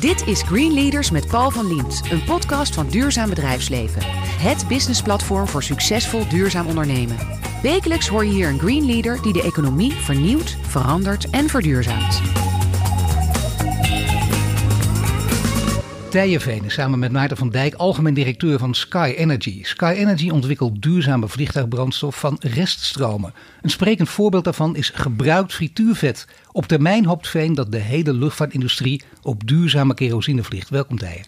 Dit is Green Leaders met Paul van Liemt, een podcast van Duurzaam Bedrijfsleven. Het businessplatform voor succesvol duurzaam ondernemen. Wekelijks hoor je hier een Green Leader die de economie vernieuwt, verandert en verduurzaamt. Tijen samen met Maarten van Dijk, algemeen directeur van Sky Energy. Sky Energy ontwikkelt duurzame vliegtuigbrandstof van reststromen. Een sprekend voorbeeld daarvan is gebruikt frituurvet. Op termijn hoopt Veen dat de hele luchtvaartindustrie op duurzame kerosine vliegt. Welkom Tijen.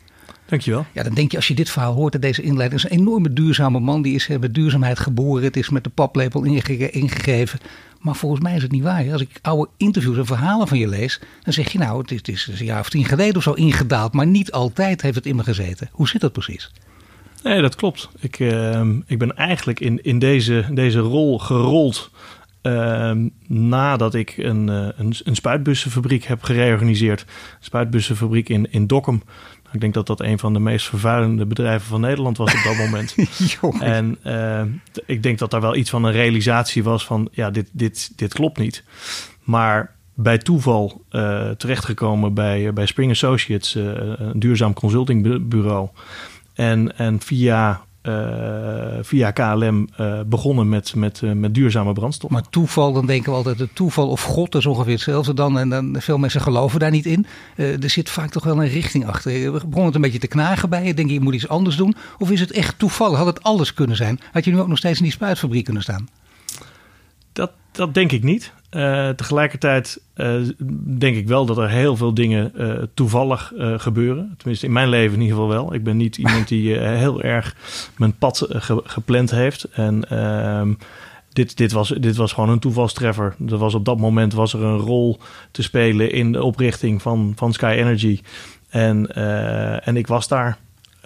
Dankjewel. Ja, dan denk je als je dit verhaal hoort, deze inleiding, is een enorme duurzame man. Die is met duurzaamheid geboren. Het is met de paplepel ingegeven. Maar volgens mij is het niet waar. Als ik oude interviews en verhalen van je lees, dan zeg je nou, het is, het is een jaar of tien geleden of zo ingedaald. Maar niet altijd heeft het in me gezeten. Hoe zit dat precies? Nee, dat klopt. Ik, uh, ik ben eigenlijk in, in deze, deze rol gerold uh, nadat ik een, uh, een, een spuitbussenfabriek heb gereorganiseerd. Spuitbussenfabriek in, in Dokkum. Ik denk dat dat een van de meest vervuilende bedrijven van Nederland was op dat moment. en uh, ik denk dat daar wel iets van een realisatie was van ja, dit, dit, dit klopt niet. Maar bij toeval uh, terechtgekomen bij, bij Spring Associates, uh, een duurzaam consultingbureau. En, en via via KLM uh, begonnen met, met, uh, met duurzame brandstof. Maar toeval, dan denken we altijd het toeval of God is ongeveer hetzelfde dan. En dan veel mensen geloven daar niet in. er zit vaak toch wel een richting achter. We begonnen het een beetje te knagen bij je. Denk je, je moet iets anders doen. Of is het echt toevallig? Had het alles kunnen zijn? Had je nu ook nog steeds in die spuitfabriek kunnen staan? Dat, dat denk ik niet. Uh, tegelijkertijd uh, denk ik wel dat er heel veel dingen uh, toevallig gebeuren. Tenminste, in mijn leven in ieder geval wel. Ik ben niet iemand die heel erg mijn pad ge gepland heeft. En ehm, dit, dit, was, dit was gewoon een toevalstreffer. Er was op dat moment was er een rol te spelen in de oprichting van, van Sky Energy. En, en ik was daar.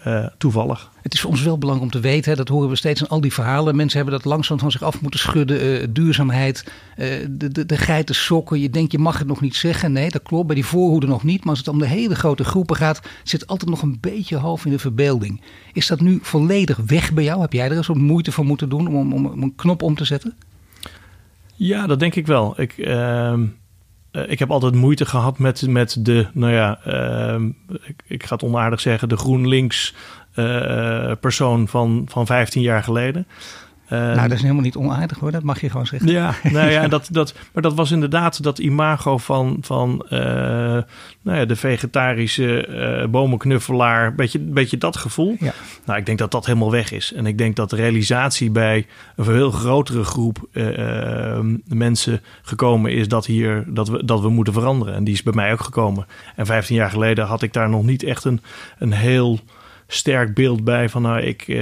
Uh, toevallig. Het is voor ons wel belangrijk om te weten, hè, dat horen we steeds in al die verhalen. Mensen hebben dat langzaam van zich af moeten schudden. Uh, duurzaamheid, uh, de, de, de geiten sokken. Je denkt, je mag het nog niet zeggen. Nee, dat klopt. Bij die voorhoede nog niet. Maar als het om de hele grote groepen gaat, zit altijd nog een beetje half in de verbeelding. Is dat nu volledig weg bij jou? Heb jij er eens wat moeite voor moeten doen om, om, om een knop om te zetten? Ja, dat denk ik wel. Ik. Uh ik heb altijd moeite gehad met, met de, nou ja, uh, ik, ik, ga het onaardig zeggen, de GroenLinks uh, persoon van, van 15 jaar geleden. Nou, dat is helemaal niet onaardig hoor, dat mag je gewoon zeggen. Ja, nou ja, dat, dat, maar dat was inderdaad dat imago van, van uh, nou ja, de vegetarische uh, bomenknuffelaar. Beetje, beetje dat gevoel. Ja. Nou, ik denk dat dat helemaal weg is. En ik denk dat de realisatie bij een veel grotere groep mensen gekomen is dat, hier, dat, we, dat we moeten veranderen. En die is bij mij ook gekomen. En 15 jaar geleden had ik daar nog niet echt een, een heel sterk beeld bij van nou, ik, uh,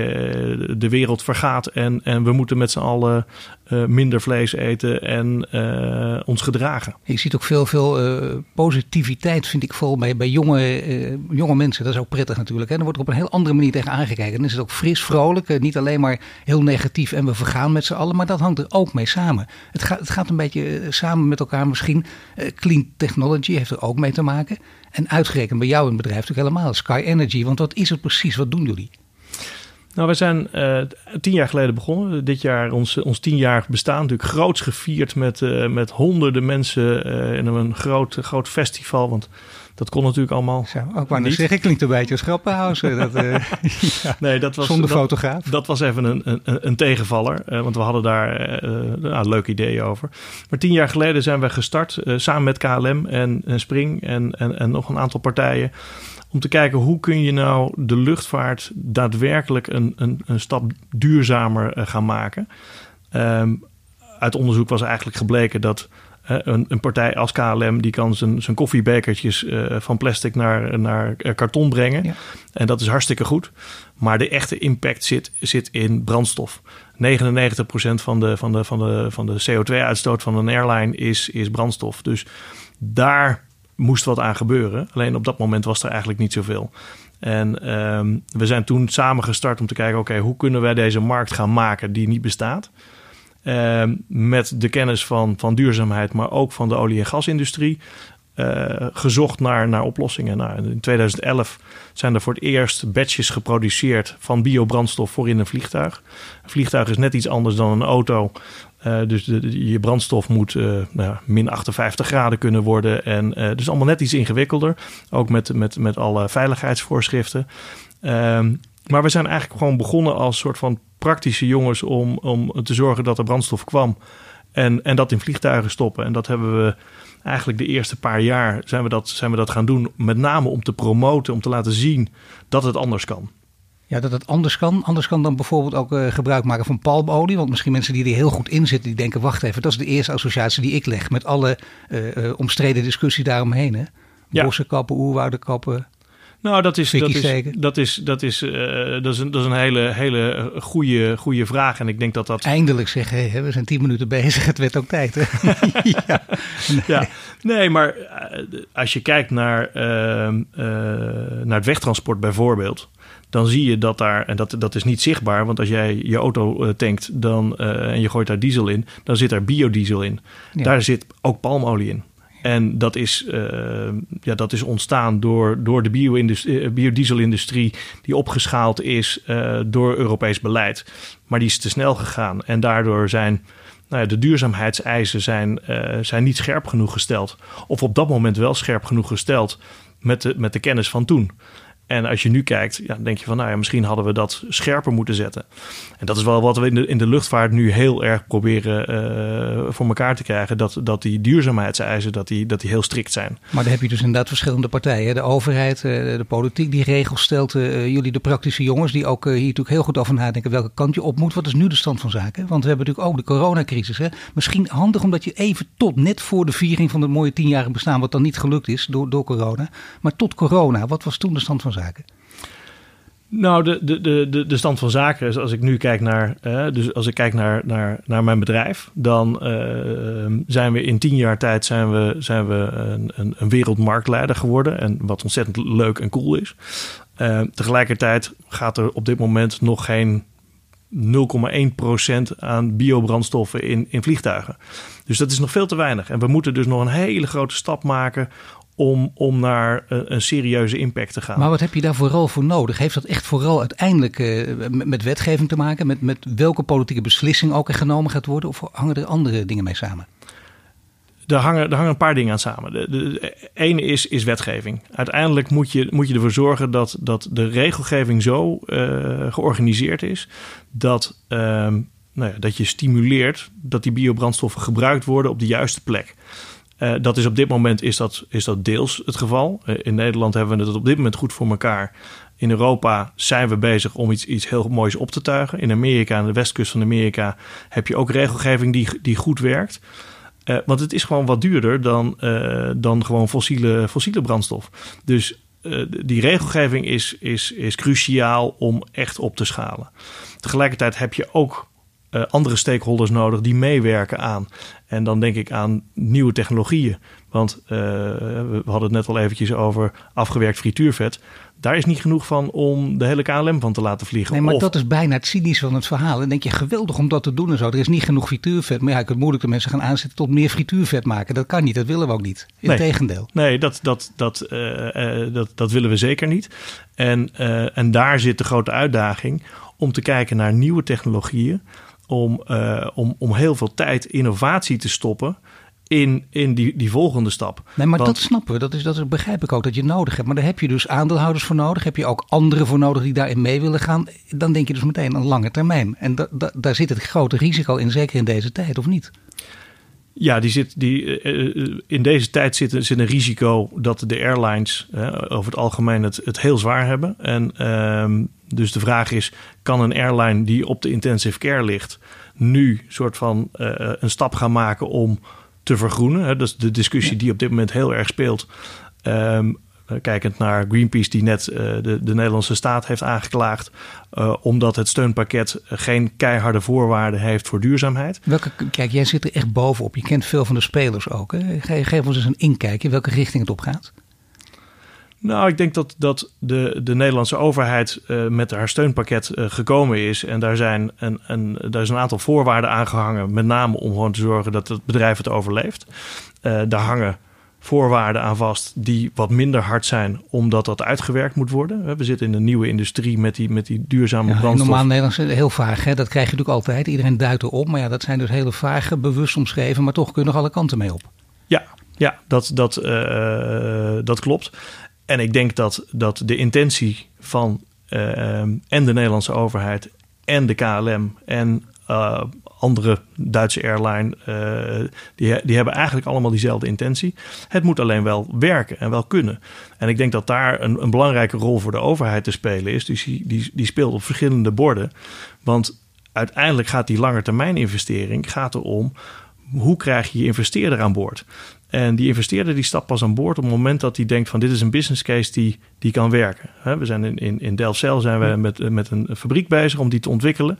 de wereld vergaat en, en we moeten met z'n allen uh, minder vlees eten en uh, ons gedragen. Je ziet ook veel, veel positiviteit, vind ik vooral bij, bij jonge, jonge mensen. Dat is ook prettig natuurlijk. Hè? Dan wordt er op een heel andere manier tegen aangekeken. Dan is het ook fris, vrolijk, niet alleen maar heel negatief en we vergaan met z'n allen, maar dat hangt er ook mee samen. Het gaat, het gaat een beetje samen met elkaar misschien. clean technology heeft er ook mee te maken. En uitgerekend bij jou in het bedrijf natuurlijk helemaal, Sky Energy. Want wat is het precies? Wat doen jullie? Nou, we zijn uh, tien jaar geleden begonnen. Dit jaar ons, ons tienjarig bestaan natuurlijk groots gevierd met, uh, met honderden mensen uh, in een groot, groot festival. Want dat kon natuurlijk allemaal. Zo, ook maar niet zeggen, klinkt een beetje als grappenhuizen. Dat, ja, nee, dat was, zonder dat, fotograaf. Dat was even een, een, een tegenvaller, want we hadden daar nou, leuk idee over. Maar tien jaar geleden zijn we gestart samen met KLM en, en Spring en, en, en nog een aantal partijen om te kijken hoe kun je nou de luchtvaart daadwerkelijk een, een, een stap duurzamer uh, gaan maken. Um, uit onderzoek was eigenlijk gebleken dat uh, een, een, partij als KLM die kan zijn, zijn koffiebekertjes uh, van plastic naar, naar karton brengen. Ja. En dat is hartstikke goed. Maar de echte impact zit, zit in brandstof. 99% van de, van de, van de, van de CO2-uitstoot van een airline is, is brandstof. Dus daar moest wat aan gebeuren. Alleen op dat moment was er eigenlijk niet zoveel. En um, we zijn toen samen gestart om te kijken: oké, hoe kunnen wij deze markt gaan maken die niet bestaat? Um, met de kennis van, van duurzaamheid, maar ook van de olie- en gasindustrie. gezocht naar, naar oplossingen. Nou, in 2011 zijn er voor het eerst batches geproduceerd van biobrandstof voor in een vliegtuig. Een vliegtuig is net iets anders dan een auto. dus de, je brandstof moet nou, min 58 graden kunnen worden. En dus allemaal net iets ingewikkelder. Ook met, met, met alle veiligheidsvoorschriften. Maar we zijn eigenlijk gewoon begonnen als soort van praktische jongens om, om te zorgen dat er brandstof kwam. En, en dat in vliegtuigen stoppen. En dat hebben we eigenlijk de eerste paar jaar zijn we, dat, zijn we dat gaan doen. Met name om te promoten, om te laten zien dat het anders kan. Ja, dat het anders kan. Anders kan dan bijvoorbeeld ook uh, gebruik maken van palmolie. Want misschien mensen die er heel goed in zitten, die denken: wacht even, dat is de eerste associatie die ik leg. Met alle uh, uh, omstreden discussie daaromheen. Hè? Bossen kappen, oerwouden kappen. Nou, dat is, dat is, dat is, dat is, uh, dat is, een, dat is een hele, hele goede, goede vraag. En ik denk dat dat. Eindelijk zeg, hé, we zijn tien minuten bezig. Het werd ook tijd. Hè? ja. Nee. ja. nee, maar uh, als je kijkt naar, uh, naar het wegtransport bijvoorbeeld. Dan zie je dat daar, en dat, dat is niet zichtbaar, want als jij je auto tankt dan, en je gooit daar diesel in, dan zit er biodiesel in. Ja. Daar zit ook palmolie in. En dat is, uh, ja, dat is ontstaan door, door de bio-industrie, biodieselindustrie, die opgeschaald is uh, door Europees beleid. Maar die is te snel gegaan. En daardoor zijn nou ja, de duurzaamheidseisen zijn, zijn niet scherp genoeg gesteld. Of op dat moment wel scherp genoeg gesteld met de, met de kennis van toen. En als je nu kijkt, ja, denk je van, nou ja, misschien hadden we dat scherper moeten zetten. En dat is wel wat we in de, in de luchtvaart nu heel erg proberen uh, voor elkaar te krijgen. Dat, dat die duurzaamheidseisen, dat die, dat die heel strikt zijn. Maar dan heb je dus inderdaad verschillende partijen. De overheid, uh, de politiek die regels stelt. Uh, jullie de praktische jongens die ook hier natuurlijk heel goed over nadenken welke kant je op moet. Wat is nu de stand van zaken? Want we hebben natuurlijk ook de coronacrisis. Hè? Misschien handig omdat je even tot net voor de viering van het mooie tienjarige bestaan, wat dan niet gelukt is door, door corona. Maar tot corona, wat was toen de stand van zaken? Nou, de, de, de, de stand van zaken is als ik nu kijk naar, uh, dus als ik kijk naar, naar, naar mijn bedrijf, dan uh, zijn we in tien jaar tijd zijn we, zijn we een, een, een, wereldmarktleider geworden. En wat ontzettend leuk en cool is. Uh, tegelijkertijd gaat er op dit moment nog geen 0,1% aan biobrandstoffen in, in vliegtuigen. Dus dat is nog veel te weinig. En we moeten dus nog een hele grote stap maken om, om naar een, een, serieuze impact te gaan. Maar wat heb je daar vooral voor nodig? Heeft dat echt vooral uiteindelijk uh, met, met, wetgeving te maken? Met, met welke politieke beslissing ook er genomen gaat worden? Of hangen er andere dingen mee samen? Er hangen, er hangen een paar dingen aan samen. De, de, ene is, is wetgeving. Uiteindelijk moet je, moet je ervoor zorgen dat, dat de regelgeving zo uh, georganiseerd is dat, uh, nou ja, dat je stimuleert dat die biobrandstoffen gebruikt worden op de juiste plek. Uh, dat is op dit moment is dat, is dat deels het geval. Uh, in Nederland hebben we het op dit moment goed voor elkaar. In Europa zijn we bezig om iets, iets heel moois op te tuigen. In Amerika, aan de westkust van Amerika, heb je ook regelgeving die, die goed werkt. Uh, want het is gewoon wat duurder dan, dan gewoon fossiele, fossiele brandstof. Dus die regelgeving is, is, is cruciaal om echt op te schalen. Tegelijkertijd heb je ook uh, andere stakeholders nodig die meewerken aan. En dan denk ik aan nieuwe technologieën. Want uh, we hadden het net al eventjes over afgewerkt frituurvet. Daar is niet genoeg van om de hele KLM van te laten vliegen. Nee, maar dat is bijna het cynisch van het verhaal. En denk je, geweldig om dat te doen en zo. Er is niet genoeg frituurvet. Maar ja, je kunt moeilijk de mensen gaan aanzetten tot meer frituurvet maken. Dat kan niet, dat willen we ook niet. Integendeel. Nee, nee dat, dat, dat, uh, dat, dat willen we zeker niet. En, en daar zit de grote uitdaging om te kijken naar nieuwe technologieën om, uh, om, om heel veel tijd, innovatie te stoppen in, in die, die volgende stap. Nee, maar dat snappen we. Dat, is, dat begrijp ik ook dat je nodig hebt. Maar daar heb je dus aandeelhouders voor nodig. Heb je ook anderen voor nodig die daarin mee willen gaan. Dan denk je dus meteen aan lange termijn. En da, da, daar zit het grote risico in, zeker in deze tijd, of niet? Ja, die zit, die, uh, in deze tijd zit, zit een risico dat de airlines uh, over het algemeen het, het heel zwaar hebben. En uh, dus de vraag is: kan een airline die op de intensive care ligt, nu soort van een stap gaan maken om te vergroenen? Dat is de discussie die op dit moment heel erg speelt. Um, kijkend naar Greenpeace, die net uh, de, de, Nederlandse staat heeft aangeklaagd. Uh, omdat het steunpakket geen keiharde voorwaarden heeft voor duurzaamheid. Welke, kijk, jij zit er echt bovenop. Je kent veel van de spelers ook. Hè? Geef ons eens een inkijk in welke richting het op gaat. Nou, ik denk dat, dat de, de Nederlandse overheid uh, met haar steunpakket uh, gekomen is. En daar zijn een, een, daar is een aantal voorwaarden aangehangen. Met name om gewoon te zorgen dat het bedrijf het overleeft. Uh, daar hangen voorwaarden aan vast die wat minder hard zijn, omdat dat uitgewerkt moet worden. We zitten in een nieuwe industrie met die, met die duurzame ja, brandstof. Normaal Nederlands heel vaag, hè? dat krijg je natuurlijk altijd. Iedereen duidt erop, maar ja, dat zijn dus hele vage, bewust omschreven, maar toch kunnen nog alle kanten mee op. Ja, ja dat, dat, uh, dat klopt. En ik denk dat, dat de intentie van uh, en de Nederlandse overheid en de KLM en uh, andere Duitse airline, uh, die, die hebben eigenlijk allemaal diezelfde intentie. Het moet alleen wel werken en wel kunnen. En ik denk dat daar een, een belangrijke rol voor de overheid te spelen is. Dus die, die, die speelt op verschillende borden. Want uiteindelijk gaat die langetermijn investering gaat erom hoe krijg je je investeerder aan boord? En die investeerder die stapt pas aan boord op het moment dat hij denkt van dit is een business case die, die kan werken. We zijn in, in, in Delfzijl zijn we met, met een fabriek bezig om die te ontwikkelen.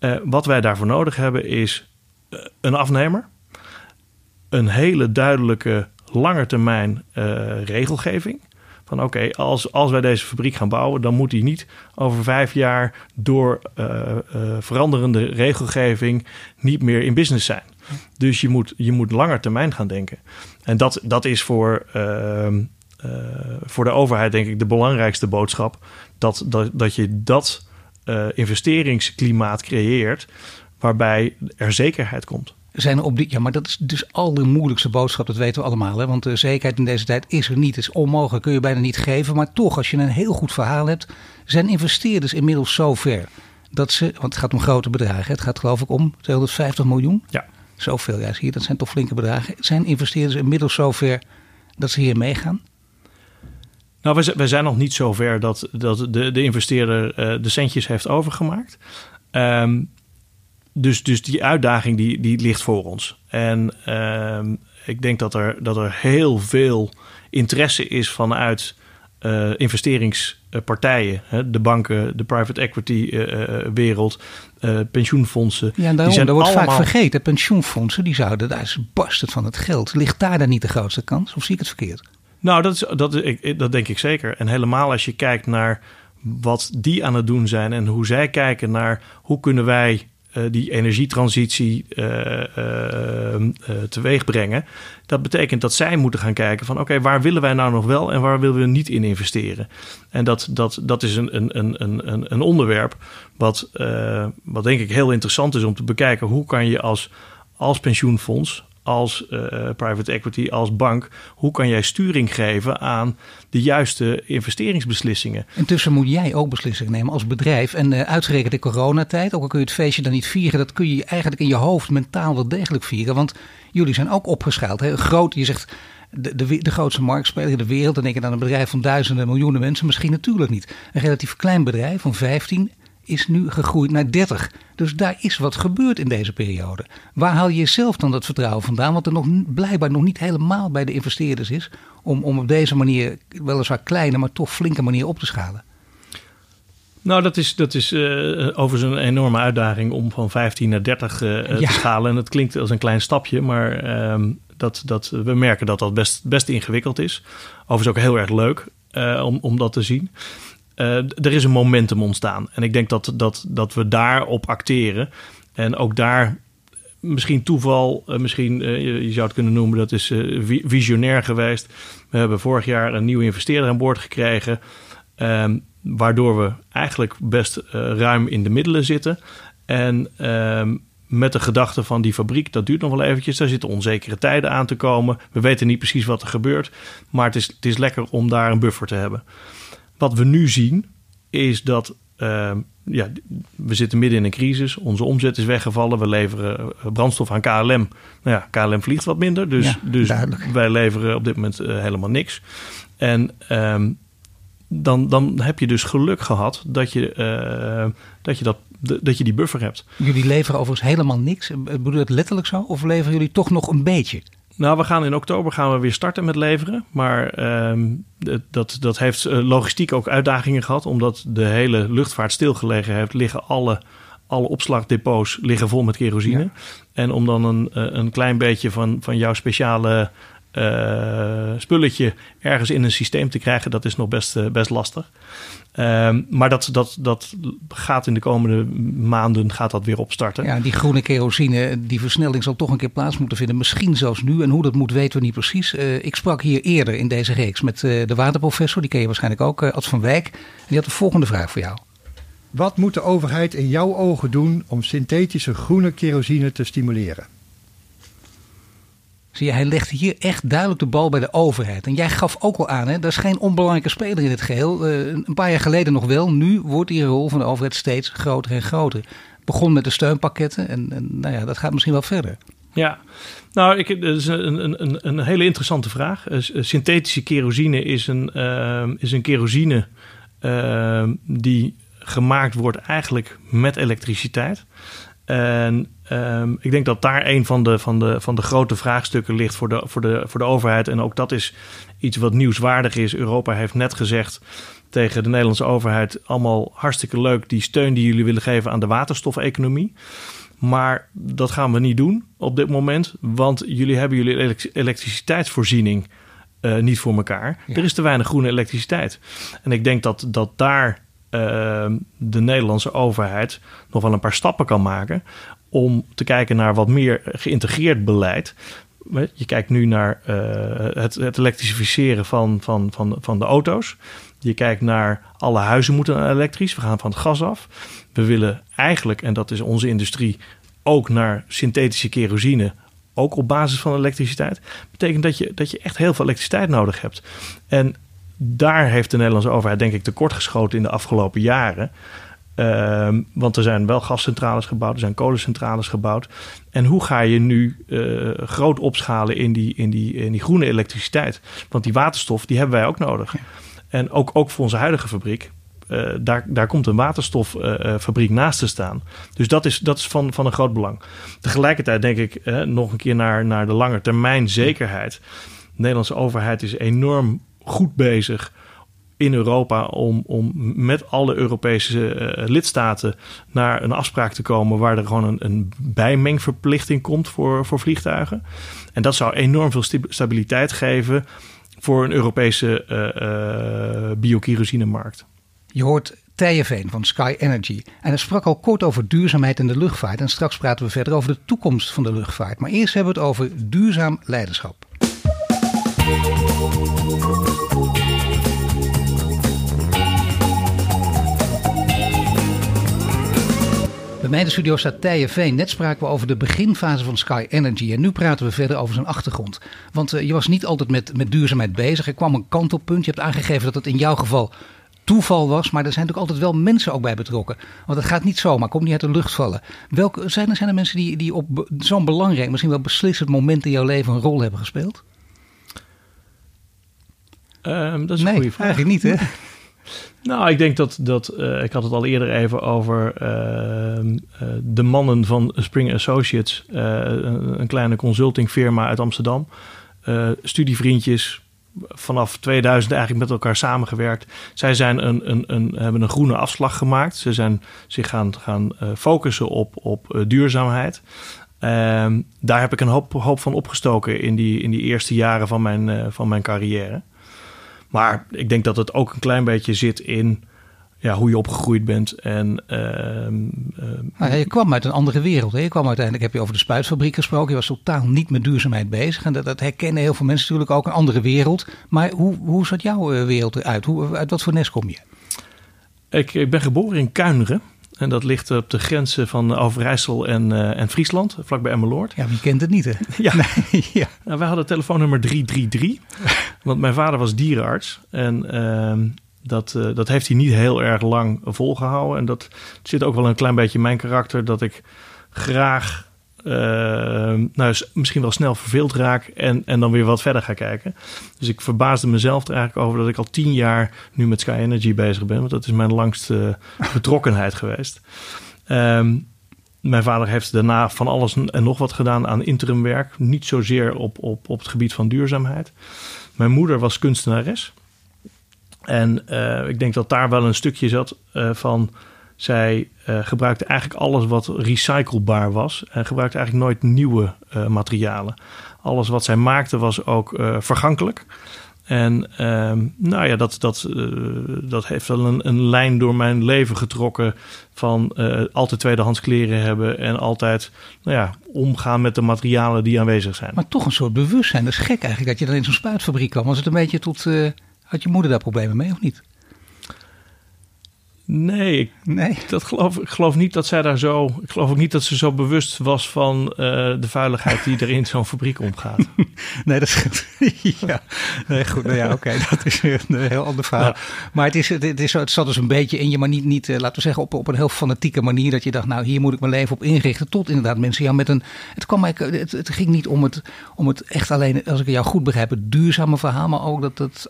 Uh, wat wij daarvoor nodig hebben is uh, een afnemer, een hele duidelijke langetermijn uh, regelgeving. Van oké, als, als wij deze fabriek gaan bouwen, dan moet die niet over vijf jaar door veranderende regelgeving niet meer in business zijn. Dus je moet, je moet langer termijn gaan denken. En dat, dat is voor, ehm, voor de overheid denk ik de belangrijkste boodschap. Dat, dat, dat je dat uh, investeringsklimaat creëert waarbij er zekerheid komt. Zijn op die, ja, maar dat is dus al de moeilijkste boodschap, dat weten we allemaal. Hè? Want de zekerheid in deze tijd is er niet, is onmogelijk, kun je bijna niet geven. Maar toch, als je een heel goed verhaal hebt, zijn investeerders inmiddels zo ver dat ze, want het gaat om grote bedragen, het gaat geloof ik om 250 miljoen. Ja. Zoveel, ja, zie je, dat zijn toch flinke bedragen. Zijn investeerders inmiddels zo ver dat ze hier meegaan? Nou, we, zijn nog niet zo ver dat, dat de, de investeerder uh, de centjes heeft overgemaakt. Um, dus, dus die uitdaging die, die ligt voor ons. En um, ik denk dat er, dat er heel veel interesse is vanuit uh, investeringspartijen. Hè, de banken, de private equity uh, wereld, pensioenfondsen. Ja, daarom, die zijn wordt allemaal... vaak vergeten. Pensioenfondsen, die zouden, daar is barsten van het geld. Ligt daar dan niet de grootste kans? Of zie ik het verkeerd? Nou, dat, is, dat, dat denk ik zeker. En helemaal als je kijkt naar wat die aan het doen zijn en hoe zij kijken naar hoe kunnen wij uh, die energietransitie uh, teweeg brengen. Dat betekent dat zij moeten gaan kijken van oké, waar willen wij nou nog wel en waar willen we niet in investeren? En dat, dat, dat is een, een, een, een, een onderwerp wat, wat denk ik heel interessant is om te bekijken. Hoe kan je als, als pensioenfonds, als uh, private equity, als bank, hoe kan jij sturing geven aan de juiste investeringsbeslissingen? Intussen moet jij ook beslissingen nemen als bedrijf. En uh, uitgerekend in coronatijd, ook al kun je het feestje dan niet vieren, dat kun je eigenlijk in je hoofd mentaal wel degelijk vieren. Want jullie zijn ook opgeschaald. Hè? Groot, je zegt de, de, de, grootste marktspeler in de wereld. Dan denk je aan een bedrijf van duizenden, miljoenen mensen. Misschien natuurlijk niet. Een relatief klein bedrijf van 15 is nu gegroeid naar 30. Dus daar is wat gebeurd in deze periode. Waar haal je zelf dan dat vertrouwen vandaan? Wat er nog blijkbaar nog niet helemaal bij de investeerders is. Om, om op deze manier, weliswaar kleine, maar toch flinke manier op te schalen. Nou, dat is, dat is uh, overigens een enorme uitdaging om van 15 naar 30 uh, ja. te schalen. En het klinkt als een klein stapje, maar uh, dat, dat, we merken dat dat best, best ingewikkeld is. Overigens ook heel erg leuk om, om dat te zien. Uh, er is een momentum ontstaan. En ik denk dat, dat, dat we daarop acteren. En ook daar misschien toeval, uh, misschien uh, je, zou het kunnen noemen, dat is visionair geweest. We hebben vorig jaar een nieuwe investeerder aan boord gekregen. Um, waardoor we eigenlijk best ruim in de middelen zitten. En um, met de gedachte van die fabriek, dat duurt nog wel eventjes. Daar zitten onzekere tijden aan te komen. We weten niet precies wat er gebeurt. Maar het is, het is lekker om daar een buffer te hebben. Wat we nu zien is dat uh, ja, we zitten midden in een crisis. Onze omzet is weggevallen. We leveren eh, brandstof aan KLM. Nou ja, KLM vliegt wat minder. Dus, ja, dus wij leveren op dit moment uh, helemaal niks. En um, dan, dan heb je dus geluk gehad dat je, uh, dat, je dat, dat je die buffer hebt. Jullie leveren overigens helemaal niks. Bedoel je het letterlijk zo? Of leveren jullie toch nog een beetje? Nou, we gaan in oktober gaan we weer starten met leveren. Maar um, dat, dat heeft eh, logistiek ook uitdagingen gehad. Omdat de hele luchtvaart stilgelegen heeft, liggen alle, alle opslagdepots liggen vol met kerosine. En om dan een, eh, een klein beetje van, van jouw speciale spulletje ergens in een systeem te krijgen, dat is nog best, best lastig. Ehm, maar dat, dat, dat gaat in de komende maanden gaat dat weer opstarten. Ja, die groene kerosine, die versnelling zal toch een keer plaats moeten vinden. Misschien zelfs nu. En hoe dat moet weten we niet precies. Uh, ik sprak hier eerder in deze reeks met uh, de waterprofessor. Die ken je waarschijnlijk ook, uh, Ad van Wijk. En die had de volgende vraag voor jou. Wat moet de overheid in jouw ogen doen om synthetische groene kerosine te stimuleren? Zie je, hij legt hier echt duidelijk de bal bij de overheid. En jij gaf ook al aan, hè, dat is geen onbelangrijke speler in het geheel. Uh, een paar jaar geleden nog wel. Nu wordt die rol van de overheid steeds groter en groter. Begon met de steunpakketten en, en nou ja, dat gaat misschien wel verder. Ja, nou, ik, dat is een, een, een hele interessante vraag. Uh, synthetische kerosine is een, is een kerosine die gemaakt wordt eigenlijk met elektriciteit. En um, ik denk dat daar een van de, van de, van de grote vraagstukken ligt voor de, voor, de, voor de overheid. En ook dat is iets wat nieuwswaardig is. Europa heeft net gezegd tegen de Nederlandse overheid: allemaal hartstikke leuk die steun die jullie willen geven aan de waterstofeconomie. Maar dat gaan we niet doen op dit moment, want jullie hebben jullie elektriciteitsvoorziening uh, niet voor elkaar. Er is te weinig groene elektriciteit. En ik denk dat, dat daar de Nederlandse overheid nog wel een paar stappen kan maken om te kijken naar wat meer geïntegreerd beleid. Je kijkt nu naar uh, het, het, elektrificeren van, van, van, van de auto's. Je kijkt naar alle huizen moeten elektrisch. We gaan van het gas af. We willen eigenlijk, en dat is onze industrie, ook naar synthetische kerosine. Ook op basis van elektriciteit. Betekent dat je, dat je echt heel veel elektriciteit nodig hebt. En daar heeft de Nederlandse overheid denk ik tekortgeschoten in de afgelopen jaren. Uh, want er zijn wel gascentrales gebouwd, er zijn kolencentrales gebouwd. En hoe ga je nu uh, groot opschalen in die, in, die, in die groene elektriciteit? Want die waterstof, die hebben wij ook nodig. En ook, ook voor onze huidige fabriek. Uh, daar, daar komt een waterstoffabriek naast te staan. Dus dat is, dat is van, van een groot belang. Tegelijkertijd denk ik nog een keer naar, naar de lange termijn zekerheid. De Nederlandse overheid is enorm goed bezig in Europa om, om met alle Europese uh, lidstaten naar een afspraak te komen waar er gewoon een, een bijmengverplichting komt voor, voor vliegtuigen. En dat zou enorm veel stabiliteit geven voor een Europese uh, uh, biokérosinemarkt. Je hoort Tijen Veen van Sky Energy. En hij sprak al kort over duurzaamheid in de luchtvaart. En straks praten we verder over de toekomst van de luchtvaart. Maar eerst hebben we het over duurzaam leiderschap. Bij de studio staat Tije Veen. Net spraken we over de beginfase van Sky Energy. En nu praten we verder over zijn achtergrond. Want uh, je was niet altijd met, met duurzaamheid bezig. Er kwam een kantelpunt. Je hebt aangegeven dat het in jouw geval toeval was. Maar er zijn natuurlijk altijd wel mensen ook bij betrokken. Want het gaat niet zomaar. Komt niet uit de lucht vallen. Welke, zijn, er, zijn er mensen die, die op zo'n belangrijk, misschien wel beslissend moment in jouw leven een rol hebben gespeeld? Um, dat is een goede vraag. Eigenlijk niet, hè? Nou, ik denk dat, dat uh, ik had het al eerder even over uh, uh, de mannen van Spring Associates, een, een, kleine consultingfirma uit Amsterdam. studievriendjes, vanaf 2000 eigenlijk met elkaar samengewerkt. Zij zijn een, een, een, hebben een groene afslag gemaakt. Ze zijn zich gaan, gaan focussen op, op duurzaamheid. Ehm, daar heb ik een hoop, hoop van opgestoken in die, in die eerste jaren van mijn, van mijn carrière. Maar ik denk dat het ook een klein beetje zit in ja, hoe je opgegroeid bent. En, uh, uh, je kwam uit een andere wereld. Hè? Je kwam uiteindelijk, heb je over de spuitfabriek gesproken. Je was totaal niet met duurzaamheid bezig. En dat, dat herkennen heel veel mensen natuurlijk ook, een andere wereld. Maar hoe, hoe zat jouw eh, wereld eruit? Hoe, uit wat voor nest kom je? Ik, ik ben geboren in Kuineren. En dat ligt op de grenzen van Overijssel en, uh, en Friesland, vlakbij Emmeloord. Ja, wie kent het niet, hè? Ja. Nee, ja. Nou, wij hadden telefoonnummer 333, want mijn vader was dierenarts. En uh, dat, uh, dat heeft hij niet heel erg lang volgehouden. En dat zit ook wel een klein beetje in mijn karakter, dat ik graag uh, nou, misschien wel snel verveeld raak en, en dan weer wat verder ga kijken. Dus ik verbaasde mezelf er eigenlijk over dat ik al tien jaar nu met Sky Energy bezig ben. Want dat is mijn langste betrokkenheid geweest. Um, mijn vader heeft daarna van alles en nog wat gedaan aan interimwerk. Niet zozeer op, op, op het gebied van duurzaamheid. Mijn moeder was kunstenares. En uh, ik denk dat daar wel een stukje zat uh, van zij uh, gebruikte eigenlijk alles wat recyclebaar was en gebruikte eigenlijk nooit nieuwe uh, materialen. Alles wat zij maakte was ook uh, vergankelijk. En ehm, nou ja, dat, dat, dat heeft wel een, een, lijn door mijn leven getrokken van altijd tweedehands kleren hebben en altijd nou ja, omgaan met de materialen die aanwezig zijn. Maar toch een soort bewustzijn. Dat is gek eigenlijk dat je dan in zo'n spuitfabriek kwam. Was het een beetje tot, had je moeder daar problemen mee of niet? Nee, ik, nee. Dat geloof, ik geloof niet dat zij daar zo. Ik geloof ook niet dat ze zo bewust was van uh, de vuiligheid die er in zo'n fabriek omgaat. nee, dat is. ja, nee, goed. Nou ja, oké, dat is een heel ander verhaal. Ja. Maar het, is, het, is, het zat dus een beetje in je, maar niet, niet uh, laten we zeggen, op, op een heel fanatieke manier. Dat je dacht, nou, hier moet ik mijn leven op inrichten. Tot inderdaad mensen jou met een. Het, kwam eigenlijk, het, het ging niet om het, om het echt alleen, als ik jou goed begrijp, het duurzame verhaal, maar ook dat het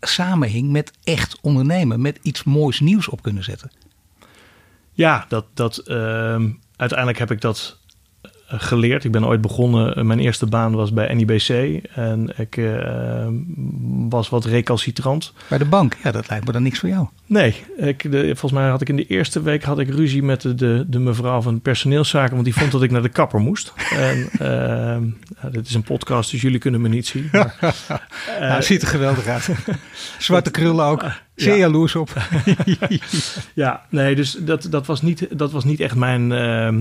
samenhing met echt ondernemen, met iets moois nieuws op kunnen zetten. Ja, dat, dat, uh, uiteindelijk heb ik dat geleerd. Ik ben ooit begonnen, eh, mijn eerste baan was bij NIBC en ik uh, was wat recalcitrant. Bij de bank, ja, dat lijkt me dan niks voor jou. Nee, ik, de, volgens mij had ik in de eerste week had ik ruzie met de, de, de mevrouw van personeelszaken, want die vond dat ik naar de kapper moest. En uh, dit is een podcast, dus jullie kunnen me niet zien. Maar, uh, nou, ziet er geweldig uit. Zwarte krullen ook. Zeer ja. jaloers op. ja, nee, dus dat, dat, was niet, dat was niet echt mijn,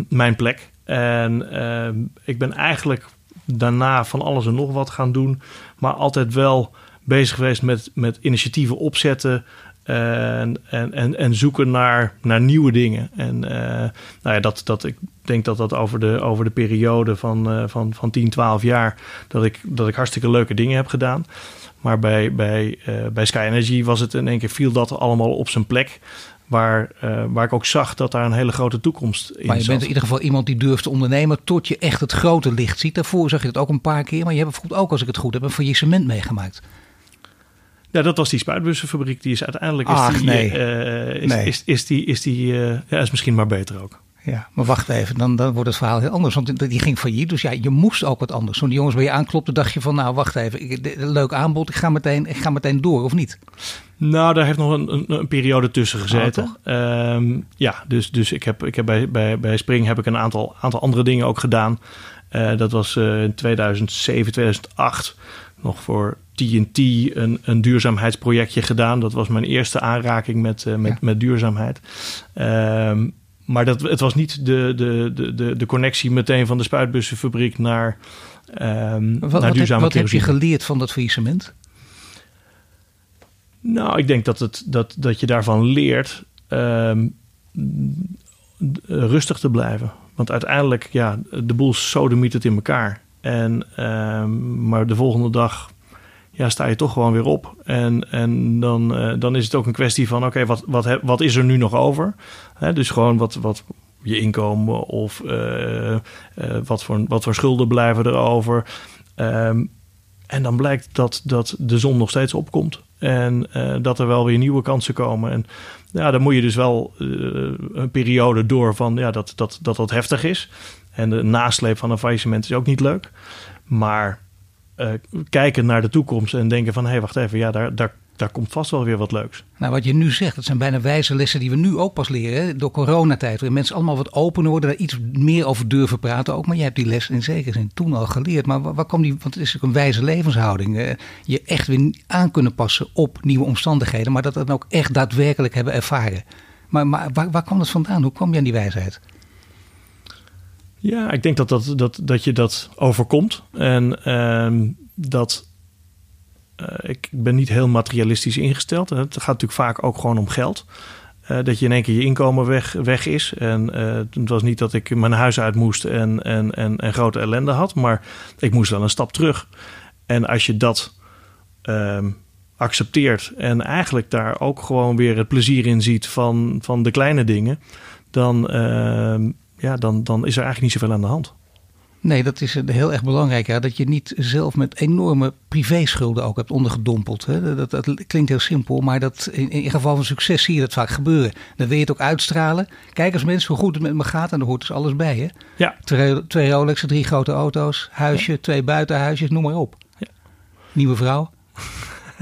mijn plek. En uh, ik ben eigenlijk daarna van alles en nog wat gaan doen. Maar altijd wel bezig geweest met, met initiatieven opzetten. En, en, en, en zoeken naar, naar nieuwe dingen. En uh, nou ja, dat, dat, ik denk dat dat over de, over de periode van, uh, van, van 10, 12 jaar... Dat ik, dat ik hartstikke leuke dingen heb gedaan. Maar bij, bij, bij Sky Energy was het in één keer viel dat allemaal op zijn plek. Waar, uh, waar ik ook zag dat daar een hele grote toekomst in Maar je zat. bent in ieder geval iemand die durft te ondernemen tot je echt het grote licht ziet. Daarvoor zag je het ook een paar keer. Maar je hebt bijvoorbeeld ook, als ik het goed heb, een faillissement meegemaakt. Ja, dat was die spuitbussenfabriek. Die is uiteindelijk... Is Ach, die, nee. Uh, is, nee. Is, is, die... Is die uh, ja, is misschien maar beter ook. Ja, maar wacht even, dan, dan wordt het verhaal heel anders. Want die ging failliet, dus ja, je moest ook wat anders. Toen die jongens bij je aanklopten, dacht je van, nou wacht even, ik, leuk aanbod, ik ga, meteen, ik ga meteen door, of niet? Nou, daar heeft nog een, een, een periode tussen gezeten. Oh, um, ja, dus, dus ik heb, ik heb bij, bij, bij Spring heb ik een aantal, aantal andere dingen ook gedaan. Uh, dat was uh, in 2007, 2008 nog voor TNT een, een duurzaamheidsprojectje gedaan. Dat was mijn eerste aanraking met, uh, met, ja. met duurzaamheid. Um, maar dat, het was niet de, de, de, de connectie meteen van de spuitbussenfabriek naar, um, wat, naar duurzame heb, Wat heb je kerosine. geleerd van dat faillissement? Nou, ik denk dat, het, dat, dat je daarvan leert um, rustig te blijven. Want uiteindelijk, ja, de boel sodemiet het in elkaar. En, um, maar de volgende dag ja, sta je toch gewoon weer op. En, en dan, uh, dan is het ook een kwestie van: oké, wat, wat, wat is er nu nog over? Hè, dus gewoon wat, wat je inkomen of uh, uh, wat, voor, wat voor schulden blijven er over. Um, en dan blijkt dat, dat de zon nog steeds opkomt. En dat er wel weer nieuwe kansen komen. En ja, dan moet je dus wel een periode door van ja, dat, dat, dat dat heftig is. En de nasleep van een faillissement is ook niet leuk. Maar uh, kijken naar de toekomst en denken van hé, hey, wacht even, ja, daar, daar, daar komt vast wel weer wat leuks. Nou, wat je nu zegt, dat zijn bijna wijze lessen die we nu ook pas leren. Hè? Door coronatijd, waarin mensen allemaal wat opener worden, daar iets meer over durven praten ook. Maar jij hebt die les in zekere zin toen al geleerd. Maar waar, waar kwam die, want het is ook een wijze levenshouding. Uh, je echt weer aan kunnen passen op nieuwe omstandigheden, maar dat dan ook echt daadwerkelijk hebben ervaren. Maar, maar waar, waar kwam dat vandaan? Hoe kwam je aan die wijsheid? Ja, ik denk dat, dat, dat, dat je dat overkomt. En uh, dat uh, ik ben niet heel materialistisch ingesteld. Het gaat natuurlijk vaak ook gewoon om geld. Uh, dat je in één keer je inkomen weg, weg is. En uh, het was niet dat ik mijn huis uit moest en, en, en, en grote ellende had. Maar ik moest wel een stap terug. En als je dat ehm, accepteert en eigenlijk daar ook gewoon weer het plezier in ziet van, van de kleine dingen. Dan ehm, ja, dan, dan is er eigenlijk niet zoveel aan de hand. Nee, dat is heel erg belangrijk. Ja, dat je niet zelf met enorme privéschulden ook hebt ondergedompeld. Hè. Dat, dat, klinkt heel simpel, maar dat, in, in geval van succes zie je dat vaak gebeuren. Dan wil je het ook uitstralen. Kijk eens mensen hoe goed het met me gaat en daar hoort dus alles bij. Hè. Ja. Twee, twee Rolexen, drie grote auto's, huisje, ja. twee buitenhuisjes, noem maar op. Ja. Nieuwe vrouw.